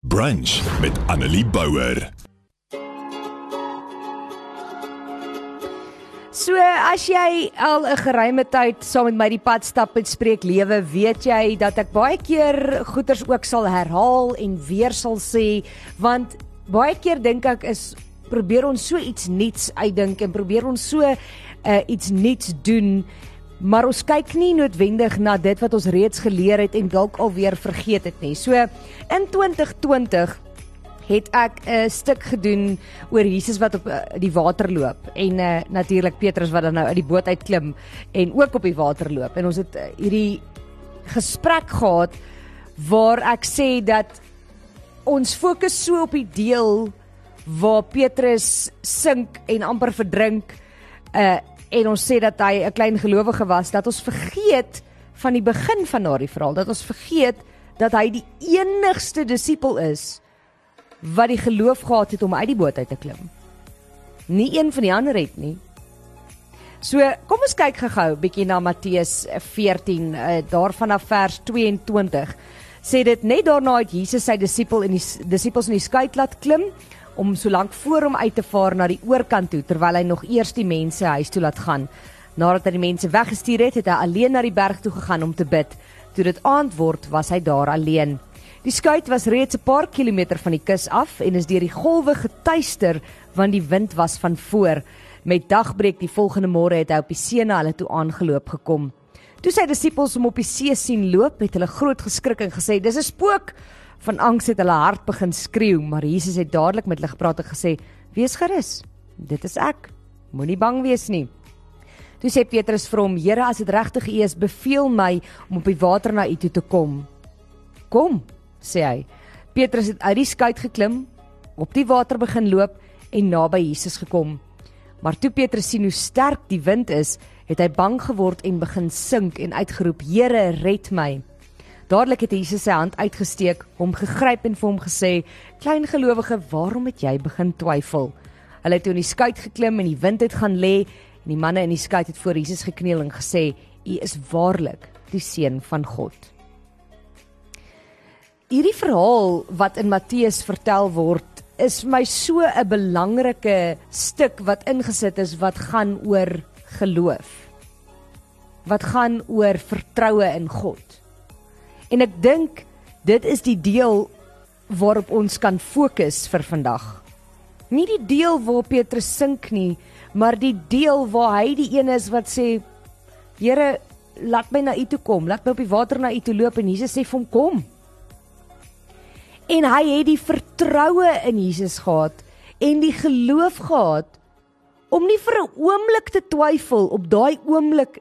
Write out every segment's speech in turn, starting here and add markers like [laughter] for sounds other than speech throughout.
Brunch met Annelie Bouwer. So as jy al 'n geruime tyd saam met my die pad stap en spreek lewe, weet jy dat ek baie keer goeters ook sal herhaal en weer sal sê, want baie keer dink ek is probeer ons so iets nuuts uitdink en probeer ons so uh, iets nuuts doen maar ons kyk nie noodwendig na dit wat ons reeds geleer het en dalk alweer vergeet het nie. So in 2020 het ek 'n stuk gedoen oor Jesus wat op uh, die water loop en uh, natuurlik Petrus wat dan nou uit die boot uit klim en ook op die water loop en ons het uh, hierdie gesprek gehad waar ek sê dat ons fokus so op die deel waar Petrus sink en amper verdrink uh en ons sê dat hy 'n klein gelowige was, dat ons vergeet van die begin van daardie verhaal, dat ons vergeet dat hy die enigste disipel is wat die geloof gehad het om uit die boot uit te klim. Nie een van die ander het nie. So, kom ons kyk gou-gou bietjie na Matteus 14, uh, daarvan af vers 22. Sê dit net daarna het Jesus sy disipel en die disipels in die skei laat klim om so lank voor hom uit te vaar na die oorkant toe terwyl hy nog eers die mense huis toe laat gaan. Nadat hy die mense weggestuur het, het hy alleen na die berg toe gegaan om te bid. Toe dit aand word, was hy daar alleen. Die skuit was reeds 'n paar kilometer van die kus af en is deur die golwe getuister want die wind was van voor. Met dagbreek die volgende môre het hy op die see na hulle toe aangeloop gekom. Toe sy disippels hom op die see sien loop, het hulle groot geskrik en gesê: "Dis 'n spook!" Van angs het hulle hart begin skreeu, maar Jesus het dadelik met hulle gepraat en gesê: "Wees gerus. Dit is ek. Moenie bang wees nie." Toe sê Petrus vir hom: "Here, as dit regtig U is, beveel my om op die water na U toe te kom." "Kom," sê hy. Petrus het uit die skei geklim, op die water begin loop en naby Jesus gekom. Maar toe Petrus sien hoe sterk die wind is, het hy bang geword en begin sink en uitgeroep: "Here, red my!" Dadelik het Jesus sy hand uitgesteek, hom gegryp en vir hom gesê: "Klein gelowige, waarom het jy begin twyfel?" Hulle het toe in die skei geklim en die wind het gaan lê en die manne in die skei het voor Jesus gekniel en gesê: "U is waarlik die seun van God." Hierdie verhaal wat in Matteus vertel word, is vir my so 'n belangrike stuk wat ingesit is wat gaan oor geloof. Wat gaan oor vertroue in God. En ek dink dit is die deel waarop ons kan fokus vir vandag. Nie die deel waar Petrus sink nie, maar die deel waar hy die een is wat sê Here, laat my na U toe kom, laat my op die water na U toe loop en Jesus sê vir hom kom. En hy het die vertroue in Jesus gehad en die geloof gehad om nie vir 'n oomblik te twyfel op daai oomblik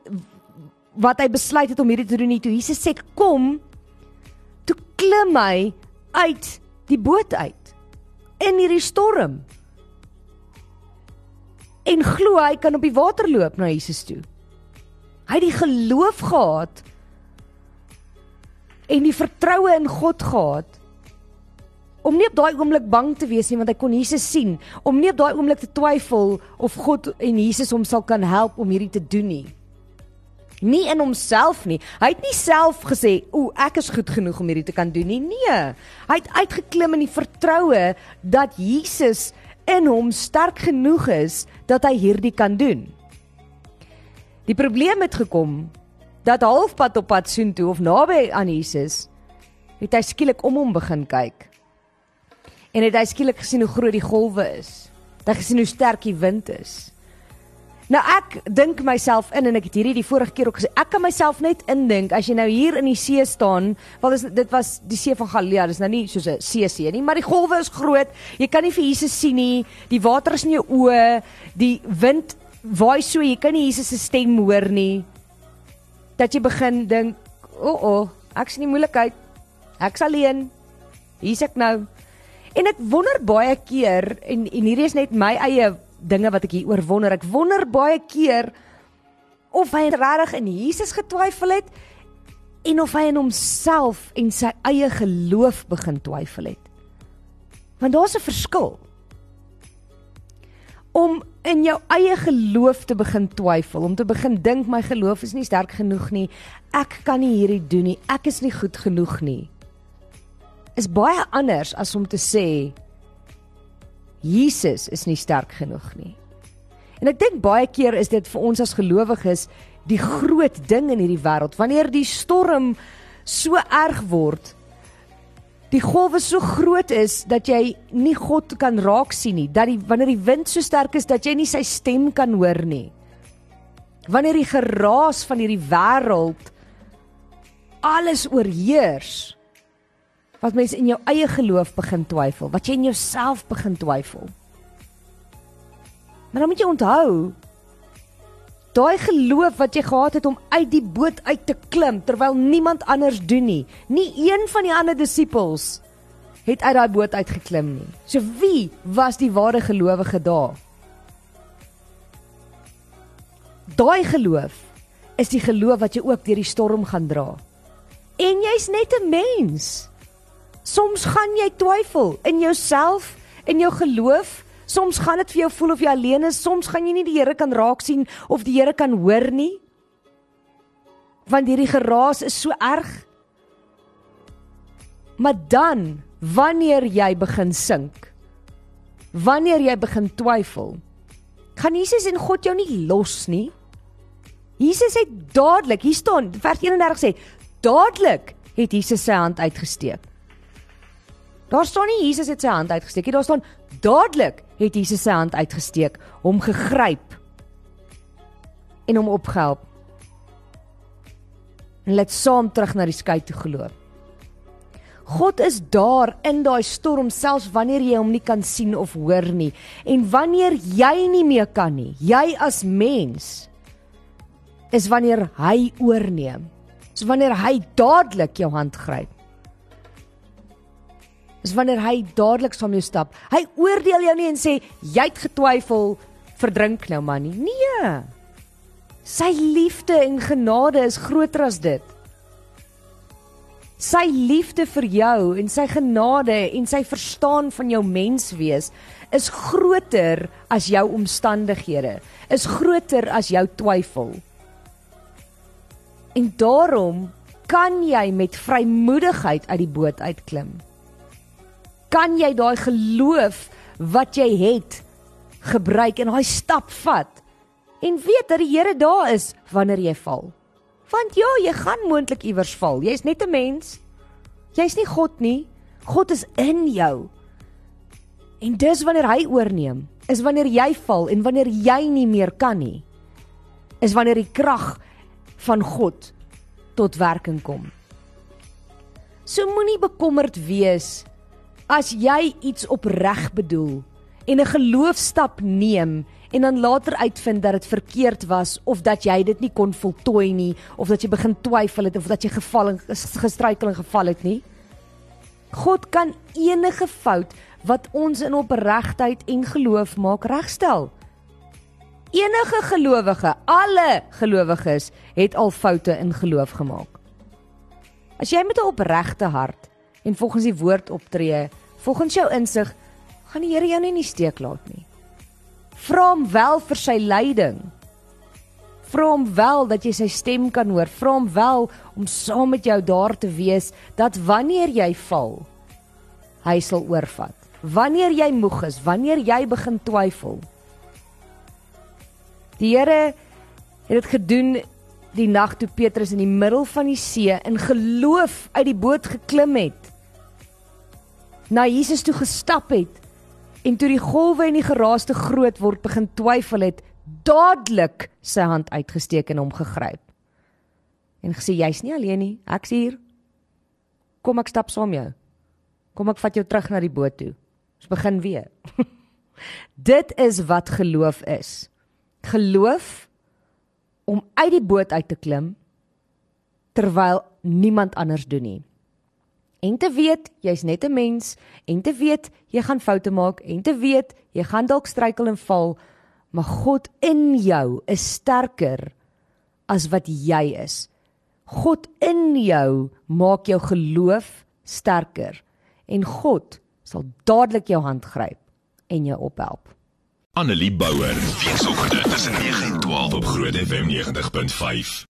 wat hy besluit het om hierdie te doen nie. Toe Jesus sê kom, klim hy uit die boot uit in hierdie storm. En glo hy kan op die water loop na Jesus toe. Hy het die geloof gehad en die vertroue in God gehad om nie op daai oomblik bang te wees nie want hy kon Jesus sien, om nie op daai oomblik te twyfel of God en Jesus hom sal kan help om hierdie te doen nie nie in homself nie. Hy het nie self gesê, "O, ek is goed genoeg om hierdie te kan doen nie." Nee. Hy het uitgeklim in die vertroue dat Jesus in hom sterk genoeg is dat hy hierdie kan doen. Die probleem het gekom dat halfpad op pad soontoe of naby aan Jesus het hy skielik om hom begin kyk. En het hy skielik gesien hoe groot die golwe is. Hy gesien hoe sterk die wind is. Nou ek dink myself in en ek het hierdie die vorige keer ook gesê ek kan myself net indink as jy nou hier in die see staan, wel is dit was die see van Galilea, dis nou nie soos 'n see see nie, maar die golwe is groot. Jy kan nie vir Jesus sien nie. Die water is in jou oë. Die wind waai so, jy kan nie Jesus se stem hoor nie. Dat jy begin dink, "O, oh, o, oh, ek's in die moeilikheid. Ek's alleen. Hier's ek nou." En ek wonder baie keer en en hierdie is net my eie dinge wat ek hier oor wonder. Ek wonder baie keer of hy regtig in Jesus getwyfel het en of hy in homself en sy eie geloof begin twyfel het. Want daar's 'n verskil. Om in jou eie geloof te begin twyfel, om te begin dink my geloof is nie sterk genoeg nie. Ek kan nie hierdie doen nie. Ek is nie goed genoeg nie. is baie anders as om te sê Jesus is nie sterk genoeg nie. En ek dink baie keer is dit vir ons as gelowiges die groot ding in hierdie wêreld wanneer die storm so erg word die golwe so groot is dat jy nie God kan raak sien nie dat die wanneer die wind so sterk is dat jy nie sy stem kan hoor nie wanneer die geraas van hierdie wêreld alles oorheers wat mense in jou eie geloof begin twyfel wat jy in jouself begin twyfel Maar dan moet jy onthou daai geloof wat jy gehad het om uit die boot uit te klim terwyl niemand anders doen nie. Nie een van die ander disippels het uit daai boot uitgeklim nie. So wie was die ware gelowige daar? Daai geloof is die geloof wat jy ook deur die storm gaan dra. En jy's net 'n mens. Soms gaan jy twyfel in jouself, in jou geloof, Soms gaan dit vir jou voel of jy alleen is, soms gaan jy nie die Here kan raak sien of die Here kan hoor nie. Want hierdie geraas is so erg. Maar dan, wanneer jy begin sink, wanneer jy begin twyfel, gaan Jesus en God jou nie los nie. Jesus het dadelik, hier staan, vers 31 sê, dadelik het Jesus sy hand uitgesteek. Daar staan nie Jesus het sy hand uitgesteek nie, daar staan dadelik het Jesus sy hand uitgesteek, hom gegryp en hom opgehelp. En let saam terug na die skei toe geloop. God is daar in daai storm selfs wanneer jy hom nie kan sien of hoor nie en wanneer jy nie meer kan nie. Jy as mens is wanneer hy oorneem. Dis wanneer hy dadelik jou hand gryp is wanneer hy dadelik saam jou stap. Hy oordeel jou nie en sê jy het getwyfel, verdrink nou man nie. Nee. Sy liefde en genade is groter as dit. Sy liefde vir jou en sy genade en sy verstaan van jou menswees is groter as jou omstandighede, is groter as jou twyfel. En daarom kan jy met vrymoedigheid uit die boot uitklim kan jy daai geloof wat jy het gebruik en daai stap vat en weet dat die Here daar is wanneer jy val. Want ja, jy gaan moontlik iewers val. Jy's net 'n mens. Jy's nie God nie. God is in jou. En dis wanneer hy oorneem, is wanneer jy val en wanneer jy nie meer kan nie. Is wanneer die krag van God tot werking kom. So moenie bekommerd wees as jy iets opreg bedoel en 'n geloofstap neem en dan later uitvind dat dit verkeerd was of dat jy dit nie kon voltooi nie of dat jy begin twyfel het of dat jy geval en gestruikel en geval het nie God kan enige fout wat ons in opregtheid en geloof maak regstel. Enige gelowige alle gelowiges het al foute in geloof gemaak. As jy met 'n opregte hart en volgens die woord optree, volgens jou insig, gaan die Here jou nie in die steek laat nie. Vra hom wel vir sy leiding. Vra hom wel dat jy sy stem kan hoor. Vra hom wel om saam met jou daar te wees dat wanneer jy val, hy sal oorvat. Wanneer jy moeg is, wanneer jy begin twyfel. Die Here het dit gedoen die nag toe Petrus in die middel van die see in geloof uit die boot geklim het na Jesus toe gestap het en toe die golwe en die geraas te groot word begin twyfel het, dadelik sy hand uitgesteek en hom gegryp. En gesê jy's nie alleen nie, ek's hier. Kom ek stap saam jou. Kom ek vat jou terug na die boot toe. Ons begin weer. [laughs] Dit is wat geloof is. Geloof om uit die boot uit te klim terwyl niemand anders doen nie en te weet jy's net 'n mens en te weet jy gaan foute maak en te weet jy gaan dalk struikel en val maar God in jou is sterker as wat jy is. God in jou maak jou geloof sterker en God sal dadelik jou hand gryp en jou ophelp. Annelie Bouwer weekoggend tussen 9 en 12 op Groot FM 90.5